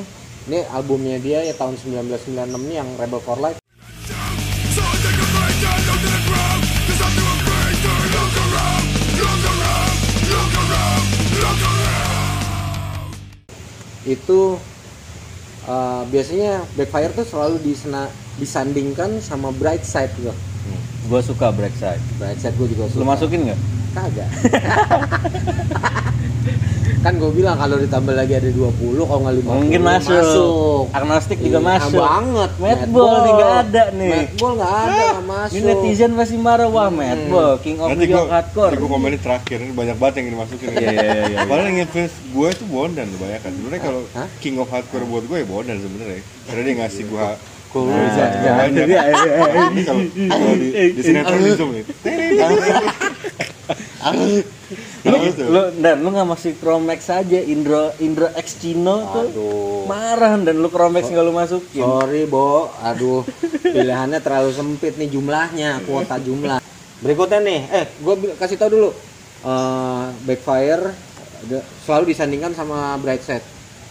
ini albumnya dia ya tahun 1996 ini yang Rebel for Life. Itu uh, biasanya Backfire tuh selalu disena, disandingkan sama Bright Side gitu. Hmm. Gua suka Brightside. Bright Side gue juga suka. Lu masukin nggak? Kagak. kan gue bilang kalau ditambah lagi ada 20 kalau nggak 50 Mungkin masuk. masuk. Agnostik juga Iya, masuk. banget Madball nih nggak ada nih. Madball nggak ada nggak masuk Ini netizen pasti marah wah Madball, King of Nanti New gua, York Hardcore. nanti gua komenin terakhir, ini banyak banget yang dimasukin. Iya, iya, iya, iya. Padahal yang influence gue itu Bondan kebanyakan. Sebenarnya kalau? King of Hardcore buat gue ya Bondan sebenarnya. Karena dia ngasih gua Cool. Nah, Bisa, banyak. jadi, Ini kalau kalau di, di sinetron di Zoom nih. Lu, tuh? lu dan lu nggak masih Chromex aja Indro Indro X Cino tuh Aduh. marah dan lu Chromex nggak lu masukin Sorry, Bo. Aduh, pilihannya terlalu sempit nih jumlahnya, kuota jumlah. Berikutnya nih, eh, gue kasih tau dulu. Eh, Backfire selalu disandingkan sama Brightside.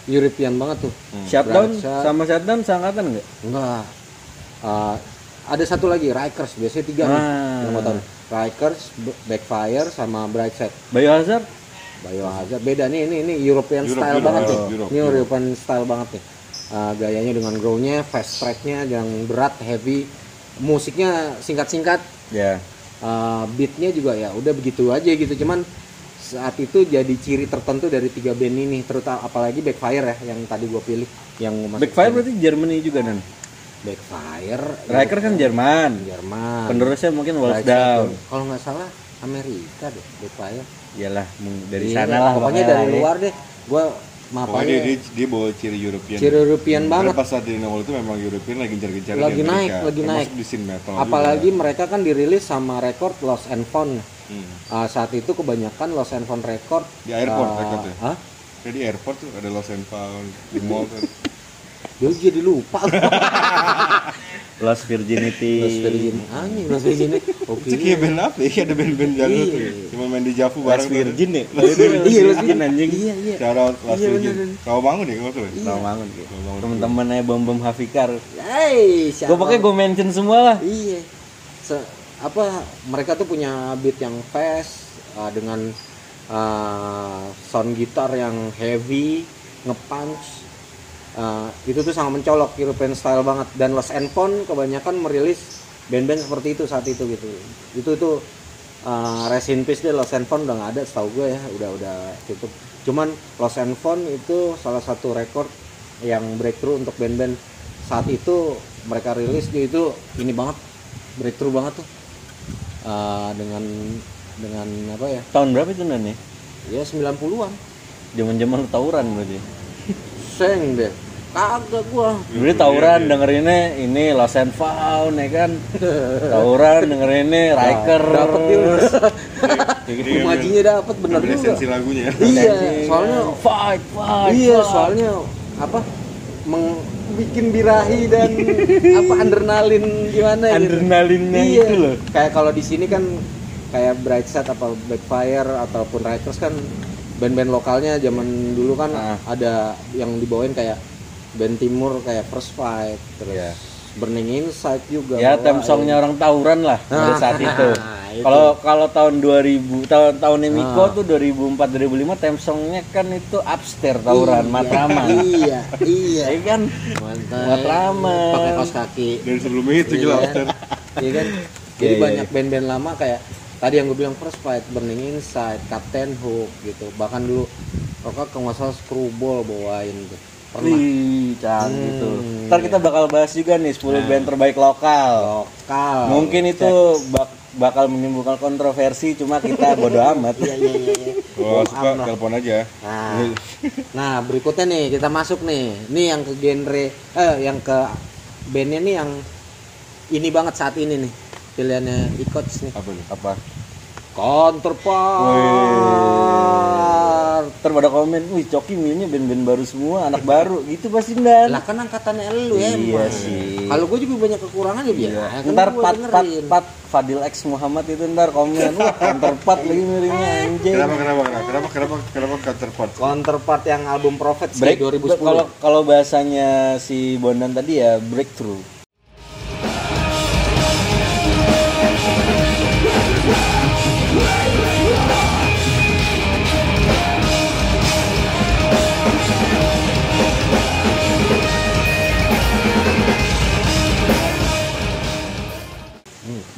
European banget tuh. shutdown Brightside. sama shutdown seangkatan nggak Enggak. Eh, ada satu lagi, Rikers. Biasanya tiga nih. Ah. Rikers, Backfire, sama Brightside. Biohazard Biohazard beda nih ini ini European Europe, style Europe, banget nih. Europe, Europe, ini Europe. European style banget nih. Uh, gayanya dengan grow-nya, fast track-nya yang berat, heavy. Musiknya singkat-singkat, ya uh, beat-nya juga ya udah begitu aja gitu. Cuman saat itu jadi ciri tertentu dari tiga band ini, terutama apalagi Backfire ya yang tadi gue pilih yang Backfire berarti Germany juga dan Backfire Riker kan Jerman Jerman. penerusnya mungkin Wolf Brightside Down tuh. Kalau nggak salah Amerika deh Backfire. iyalah dari Iya, sana lah pokoknya pokoknya dari ya. luar deh. Gua Pokoknya mapanya dia, dia, dia bawa ciri European. ciri European Karena banget. pas saat di nongol itu memang European lagi gencar-gencar Lagi naik, lagi naik. di scene metal Apalagi juga. mereka kan dirilis sama record Lost and Found. Hmm. Ah, saat itu kebanyakan Lost and Found record Di airport ah, record ya? hah? Kayak di airport tuh ada Lost and Found di mall kan. Dia jadi lupa. Lost Virginity Lost Virgin. Anjing Lost Virgin. Oke. Itu kayak band apa ya? Ada band-band jago tuh. Iya. Cuma main di Javu Lost bareng tuh. Virgin ya Iya, Lost Virgin anjing Iya, iya. Cara Lost Iya, Virgin. Tahu bangun ya kalau tuh. ya? Tahu bangun gitu Tahu-bangun. temen-temennya bom bom Hafikar Hey, siapa? gue pokoknya gue mention semua lah Iya. Se- apa mereka tuh punya beat yang fast uh, dengan uh, sound gitar yang heavy, nge-punch. Uh, itu tuh sangat mencolok European style banget. Dan Lost and Found kebanyakan merilis band-band seperti itu saat itu gitu. Itu tuh uh, Rest in Peace deh Lost and Found udah nggak ada setahu gue ya, udah udah tutup. Cuman Lost and Found itu salah satu record yang breakthrough untuk band-band. Saat itu mereka rilis dia itu ini banget breakthrough banget tuh. Uh, dengan dengan apa ya? Tahun berapa itu nan ya? Ya 90-an zaman zaman lu tawuran berarti. Seng deh kagak gua Dulu tawuran dengerinnya ini Lost and Found ya kan Tawuran dengerinnya Riker dapet dia Kayak gitu majinya dapet bener juga esensi lagunya. iya soalnya Fight, fight iya fight. soalnya apa meng, bikin birahi dan apa adrenalin gimana gitu. Adrenalinnya iya. itu loh. kayak kalau di sini kan kayak Brightside apa Backfire ataupun Rikers kan band-band lokalnya zaman dulu kan Ah. ada yang dibawain kayak band timur kayak First Fight terus Iya. Burning Inside juga Ya tem songnya orang tawuran lah pada Nah, saat itu. Kalau kalau tahun 2000 tahun tahunnya Miko Ah. tuh 2004 2005 tem songnya kan itu upstairs tawuran Iya, Matraman. iya iya Ya kan? mantap Matraman. pakai kaos kaki Dari sebelumnya itu Iya gila. kan? After. Iya kan? Jadi Iya, iya, banyak band-band lama kayak tadi yang gue bilang First Fight, Burning Inside, Captain Hook gitu. Bahkan dulu Roka kalau nggak salah Screwball bawain tuh. Pernah. Wih, Hmm. tuh. Ntar kita bakal bahas juga nih 10 band terbaik lokal. Lokal. Mungkin itu bak bakal menimbulkan kontroversi cuma kita bodo amat Iya iya iya. iya. Bohong suka amat. telepon aja. Nah, nah berikutnya nih kita masuk nih. Ini yang ke genre eh yang ke bandnya nih yang ini banget saat ini nih pilihannya Ikots nih. Apa nih? apa Counterpart. Ntar pada komen wih coki milihnya band-band baru semua anak baru gitu pasti dan Lah kan angkatannya lu ya. Iya emang. sih. Kalau gue juga banyak kekurangan ya biar. Iya. ntar pat pat pat Fadil X Muhammad itu ntar komen wah counterpart lagi milihnya anjing Kenapa kenapa kenapa kenapa kenapa kenapa counterpart? Counterpart yang album Prophet sih break 2010. kalau kalau bahasanya si Bondan tadi ya breakthrough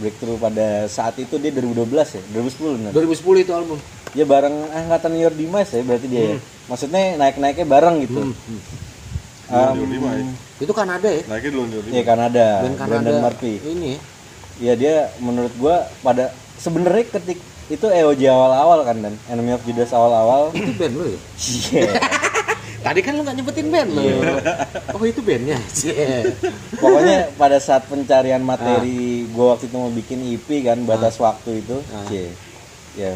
breakthrough pada saat itu dia 2012 ya 2010 benar 2010 itu album. ya bareng angkatan Your Dimas ya berarti dia ya maksudnya naik naiknya bareng gitu Duluan di lima ya. Itu Kanada ya. Naiknya duluan di lima. Iya Kanada, Band Kanada. Brandon Murphy. Ini ya. Ya dia menurut gua pada sebenarnya ketik itu EOJ awal-awal kan dan Enemy of Judas awal-awal. Itu band lu ya? Iya. Tadi kan lu gak nyebutin band lu. Oh itu bandnya. Cie. Pokoknya pada saat pencarian materi gua waktu itu mau bikin EP kan batas waktu itu. Ah. Cie. Ya,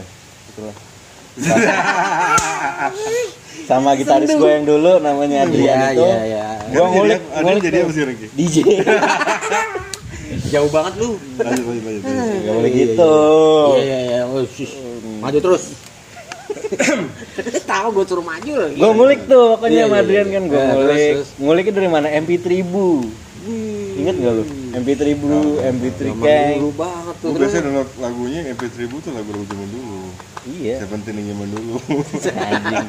itulah. Sama gitaris gue yang dulu namanya Adrian Iya, itu. iya, iya. Gua ngulik, ngulik jadi apa sih Rengki? DJ. Jauh banget lu. Lanjut lanjut lanjut. Gak boleh gitu. Iya iya iya. Oh. Maju terus. Tahu gue suruh maju lagi. Gue ngulik tuh pokoknya Iya, sama iya, Adrian iya. kan gue Nah, terus, ngulik. terus. Nguliknya dari mana? MP3 Bu. Ingat gak lu? MP3 Blue, MP3 Zaman Kang. dulu banget tuh. Gue biasanya download lagunya MP3 tuh lagu-lagu zaman dulu. Iya. Seventeen yang zaman dulu. Anjing.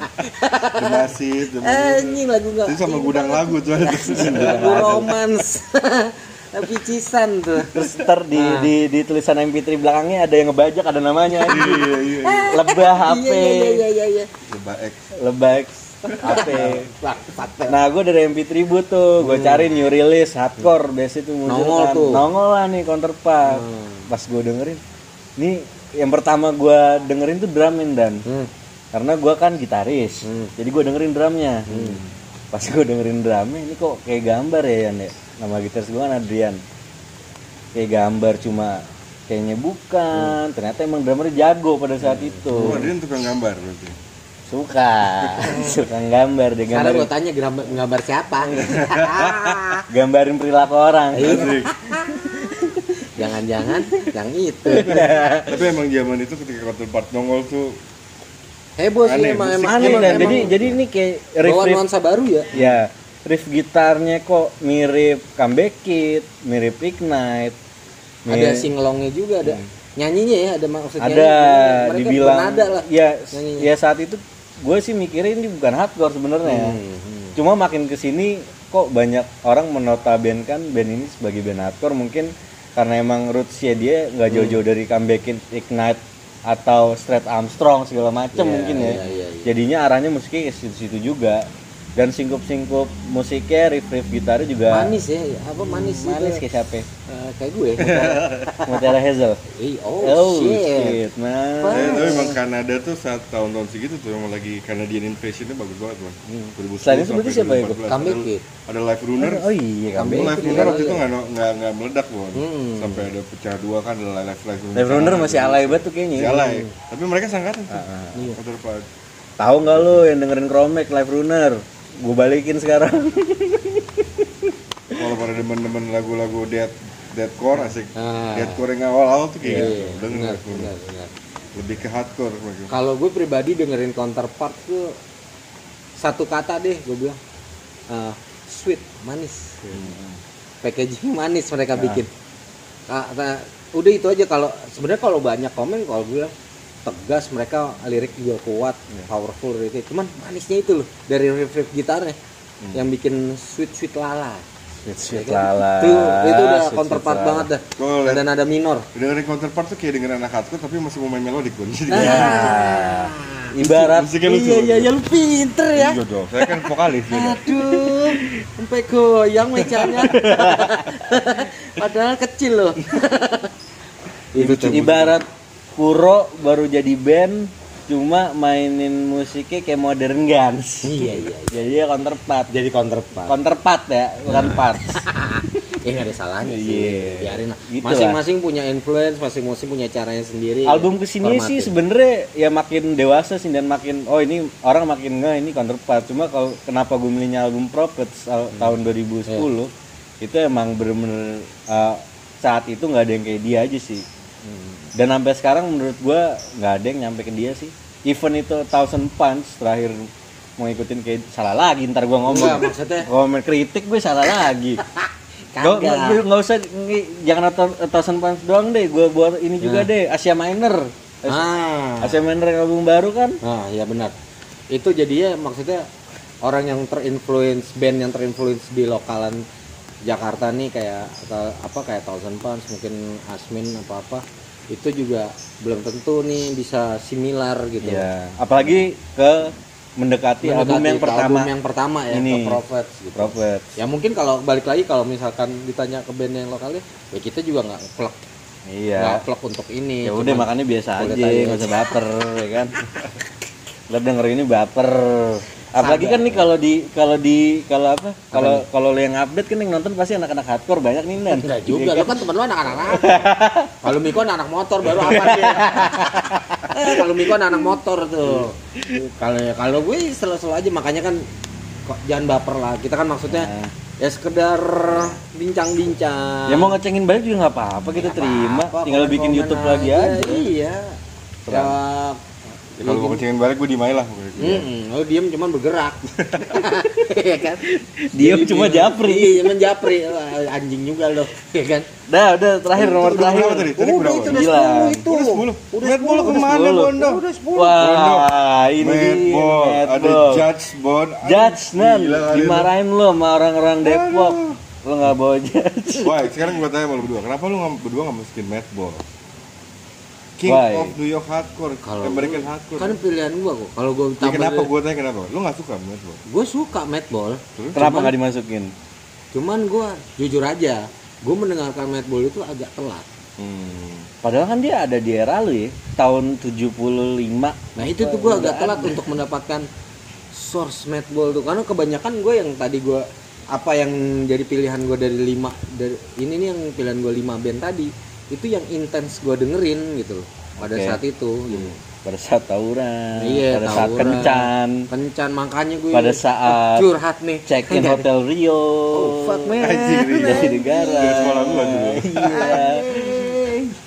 Dulu. anjing lagu enggak. Itu sama gudang lagu tuh ada. lagu romance. Picisan tuh. Terus ntar di, Nah. di, di tulisan MP3 belakangnya ada yang ngebajak ada namanya. anjing. Iya iya. Lebah HP. Iya iya iya iya iya. Lebah X. Lebah X HP. Nah gue dari MP3 bu tuh, gue cari new release hardcore biasa itu muncul Hmm. Nongol kan. tuh. Hmm. Nongol lah nih counterpart. Pas gue dengerin, nih yang pertama gue dengerin tuh drumin dan Hmm. karena gue kan gitaris, jadi gue dengerin drumnya. Hmm. Pas gue dengerin drumnya, ini kok kayak gambar ya Yan ya. Nama gitaris gue kan Adrian. Kayak gambar cuma kayaknya bukan. Ternyata emang drummernya jago pada saat itu. Oh, dia tukang gambar berarti. Suka, suka gambar dia Sekarang gambar gue tanya gambar, gambar siapa? gambarin perilaku orang. Iya. Jangan-jangan yang itu. Tapi emang zaman itu ketika counterpart nongol tuh Heboh sih Aneh, emang emang. Aneh emang- dan emang jadi jadi ini kayak riff bawa nuansa baru ya. ya riff gitarnya kok mirip comeback kit, mirip ignite. Ada mirip- singlongnya juga ada. Nyanyinya ya ada maksudnya. ada mereka dibilang ada lah. ya nyanyinya. ya saat itu gue sih mikirin ini bukan hardcore sebenarnya Hmm, cuma makin ke sini kok banyak orang menotabenkan band ini sebagai band hardcore mungkin karena emang rootsnya dia nggak Hmm. jauh-jauh dari comebackin ignite atau straight Armstrong segala macam Iya, mungkin ya iya, iya, iya. jadinya arahnya musiknya ke situ-situ juga dan singkup-singkup musiknya riff-riff gitarnya juga Manis ya, apa manis sih? manis itu? kayak siapa Eh, kayak gue. Mutiara Hazel Ih, oh, oh shit. shit man? Eh, tapi emang Kanada tuh saat tahun-tahun segitu tuh emang lagi Canadian Invasionnya bagus banget bang. 2010 Selain itu berarti siapa ya, 2014. Comeback Ada- Kid. Ada live runner. oh iya kan Live runner iya, waktu itu iya. nggak nggak nggak meledak loh. Hmm. Sampai ada pecah dua kan ada live live runner. Live Runner masih alay banget tuh kayaknya Masih alay. Tapi mereka sangkatan tuh. Iya. Counterpart. Tahu nggak lu yang dengerin Chromax Live Runner? Gue balikin sekarang. Kalau pada demen-demen lagu-lagu dead deadcore asik. Ah. Deadcore yang awal-awal tuh kayak Iya, gitu. Denger benar, benar, benar. Lebih ke hardcore. Kalau gue pribadi dengerin counterpart tuh satu kata deh gue bilang Eh, sweet manis packaging manis mereka bikin Ah, nah, udah itu aja kalau sebenarnya kalau banyak komen kalau gue bilang tegas mereka lirik juga kuat powerful gitu cuman manisnya itu loh dari riff riff gitarnya yang bikin sweet sweet lala Sweet Ya sweet kan? lala. itu itu udah Sweet counterpart Sweet Lala. banget dah Kalau lihat- ada minor Dengerin counterpart tuh kayak denger anak hardcore tapi masih mau main melodik Bang. Jadi Ah. Ya. Ibarat musiknya lucu. iya iya iya lu pinter ya Iya dong. Saya kan vokalis. Aduh, sampai goyang mejanya. Padahal kecil loh. Itu tuh. ibarat Kuro baru jadi band cuma mainin musiknya kayak modern Guns Iya iya. jadi dia counterpart Jadi counterpart. counterpart ya bukan part Eh nggak ada salahnya sih. Iya. Biarin. Gitu Masing-masing punya influence, masing-masing punya caranya sendiri. album ke sini Hormatin. sih sebenarnya ya makin dewasa sih dan makin oh ini orang makin nggak ini counterpart cuma kalau kenapa gue milihnya album Prophets al- tahun 2010 itu emang bener-bener uh, saat itu nggak ada yang kayak dia aja sih dan sampai sekarang menurut gue nggak ada yang nyampe ke dia sih. Event itu Thousand Punch terakhir mau ikutin kayak salah lagi ntar gue ngomong. Enggak, maksudnya- komen kritik gue salah lagi. Gak, Kagak. nggak usah jangan atau- Thousand Punch doang deh gue buat ini juga deh Asia Minor. Ah. Asia Minor yang album baru kan? Ah, ya benar. Itu jadinya maksudnya orang yang terinfluence band yang terinfluence di lokalan Jakarta nih kayak atau apa kayak Thousand Punch mungkin Asmin apa apa itu juga belum tentu nih bisa similar gitu. ya apalagi ke mendekati, album Mendekati yang ke pertama album yang pertama ya ini. ke Prophets gitu. Prophet Ya mungkin kalau balik lagi kalau misalkan ditanya ke band yang lokalnya, ya kita juga nggak plek iya nggak plek untuk ini. ya udah makanya biasa aja aja. nggak usah baper ya kan lo denger ini baper apalagi kan nih kalau di kalau di kalau apa kalau kalau lo yang update kan yang nonton pasti anak-anak hardcore banyak nih dan Enggak juga, lu kan temen lu anak-anak Kalau Miko anak motor baru apa dia? eh, kalau Miko anak motor tuh. Kalau kalau gue selalu aja makanya kan kok jangan baper lah. Kita kan maksudnya Nah. ya sekedar bincang-bincang. ya mau ngecengin balik juga nggak apa-apa kita terima Apa, tinggal bikin YouTube lagi aja Iya. Ya, Ya, kalau gue kencingin balik gue diem aja lah. Mm-mm, lu diem cuman bergerak. Iya kan? Diem cuma japri. Iya, cuman japri. Anjing juga lo, ya kan? dah udah terakhir nomor terakhir tadi? Tadi Udah itu udah Gila. 10 itu. Udah 10. Udah Red Bull 10. ke mana, 10. Bondo? Udah 10. wah ini Madball, ada. Judge Bond. Judge nan dimarahin lo sama orang-orang Depok lo nggak bawa judge Wah, sekarang gue tanya sama lu berdua, kenapa nggak- berdua nggak masukin Madball? King Why? of New York Hardcore, Kalau American Hardcore. Kan pilihan gua kok. Kalau gua Ya, kenapa gue tanya kenapa? Lu nggak suka Madball? Gua suka Madball. kenapa nggak dimasukin Cuman gua jujur aja, gua mendengarkan Madball itu agak telat. Hmm. padahal kan dia ada di era lu ya tahun 75 Nah, itu tuh gua agak telat untuk mendapatkan source Madball tuh karena kebanyakan gue yang tadi gua apa yang jadi pilihan gue dari lima dari ini nih yang pilihan gue lima band tadi itu yang intens gue dengerin gitu loh pada Oke. saat itu gitu. pada saat tawuran Iya, pada saat tawuran. kencan. Kencan makanya gue Pada saat curhat nih. check in hotel Rio. Oh, fuck, man. Dari negara Dari sekolah iya.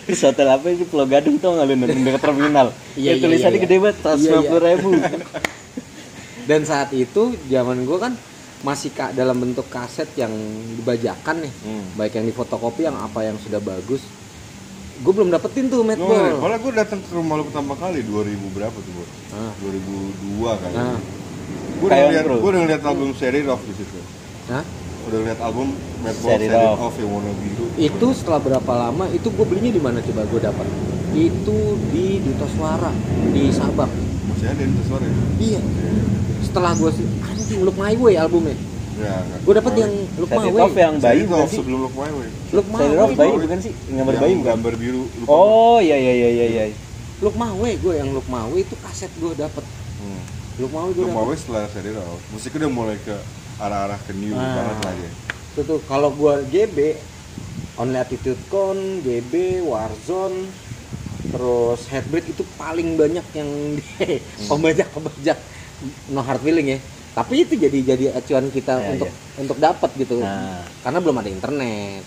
Terus hotel apa itu Pulau Gadung tau nggak lu nonton dekat terminal. Iya, Ya, tulisannya iya, gede banget seratus Iya, iya. ribu. Dan saat itu zaman gue kan masih kak dalam bentuk kaset yang dibajakan nih. Hmm. baik yang difotokopi yang apa yang sudah bagus gue belum dapetin tuh Gue Madball malah gue datang ke rumah lu pertama kali 2000 berapa tuh, Bor? Ah. 2002 kali. Ah. Gue udah ngeliat, gue udah ngeliat album Seri Off di situ. Hah? Udah ngeliat album Madball Seri Off. Yang warna biru. itu setelah berapa lama itu gue belinya di mana coba gue dapat itu di Duta Suara di Sabang Masih ada itu suara ya? iya setelah gue sih anjing Look My Way albumnya Ya, enggak. gue dapet yang Look Set yang bayi bukan sih sebelum. Look My Set bayi bukan sih gambar bayi bukan gambar biru. oh iya iya iya iya iya Way gue yang Way itu kaset gue dapet Hmm. Way gue Way setelah Seri Off. Musiknya udah mulai ke arah-arah ke new Ah. banget lah dia. itu tuh kalau gue GB Only Attitude Con, GB, Warzone terus Headbreak itu paling banyak yang pembajak pembajak no hard feeling ya tapi itu jadi jadi acuan kita Ya, untuk ya. untuk dapat gitu Nah. karena belum ada internet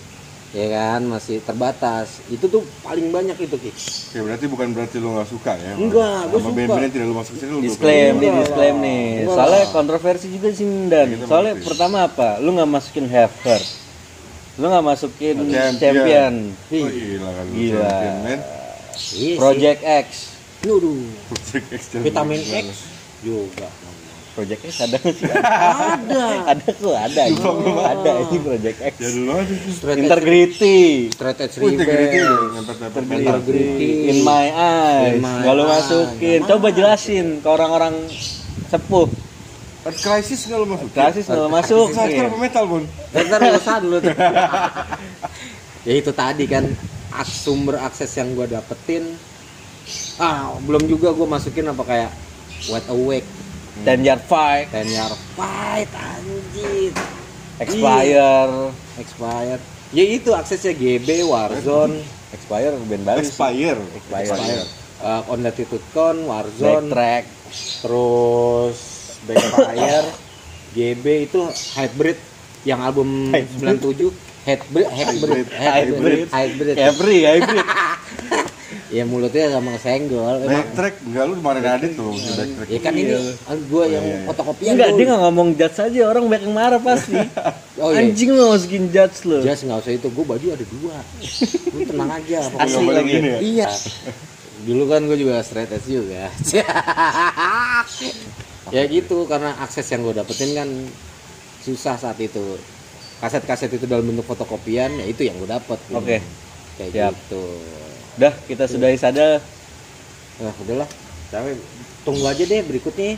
ya kan masih terbatas itu tuh paling banyak itu Ki. Oke, berarti bukan berarti lu nggak suka ya? Enggak, gua Sama suka. yang tidak lu masuk sini lu disclaim nih disclaim nih Enggak. soalnya kontroversi juga sih dan soalnya masukin. pertama apa lu nggak masukin Have Heard lu nggak masukin Champion. champion, Oh, gila kan lu Gila. champion, man. Iya Project X. Waduh, Project X vitamin? X juga Project X ada nggak sih? Ada. Ada tuh ada ini. Ada ini Project X. Ya dulu Integrity. Straight Edge Wih, integrity mental. Integrity. In my eyes. Lu eyes. masukin. Coba jelasin ke orang-orang sepuh. Earth Crisis nggak lu masuk? Krisis nggak lu masuk apa metal, Bun? Bentar urusan dulu ya itu tadi kan. Sumber akses yang gue dapetin. Ah belum juga gue masukin apa kayak wet awake Ten Yard Fight, ten year fight anjir. Expire, expired ya itu aksesnya GB Warzone. Expire band baru sih. Expire. Expired. uh, on latitude con Warzone. Backtrack, terus Backfire. GB itu hybrid. Yang album 97 hybrid. Hybrid. Hybrid. hybrid. Every, Every. Ya mulutnya sama kesenggol emang Backtrack enggak lu kemarin ada tuh si backtrack. ya kan ini gue yang iya, iya. fotokopian Enggak, dia nggak ngomong judge aja, orang banyak yang marah pasti. Oh, iya. Anjing lo masukin judge lo. Jas nggak usah itu, gue baju ada dua. Lu tenang aja. pokoknya. Asli lagi. gini ya? Iya. Dulu kan gue juga straight edge juga. ya gitu, karena akses yang gue dapetin kan susah saat itu. Kaset-kaset itu dalam bentuk fotokopian, ya itu yang gue dapet. Oke. Kayak Siap. gitu. Udah, kita sudahi saja. Nah, udahlah. Tapi tunggu aja deh berikutnya.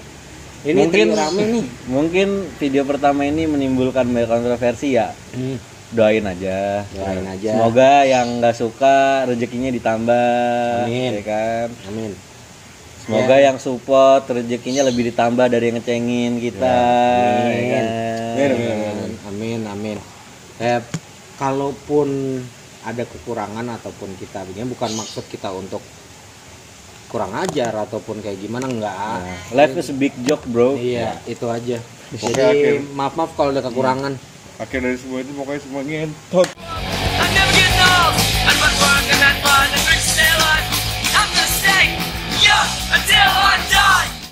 Ini Mungkin- rame nih. Mungkin video pertama ini menimbulkan banyak kontroversi ya. Hmm. Doain aja. Doain aja. Semoga yang nggak suka rezekinya ditambah, Amin. ya kan. Amin. Semoga Ya. yang support rezekinya lebih ditambah dari yang ngecengin kita. Amin. ya kan? Amin, amin, Amin, amin, amin. Eh, kalaupun ada kekurangan ataupun kita begini bukan maksud kita untuk kurang ajar ataupun kayak gimana enggak. Nah, life is a big joke, bro. Iya, itu aja. Jadi oke. maaf maaf kalau ada kekurangan. Akhir dari semua itu pokoknya semua ngentot. Until I die.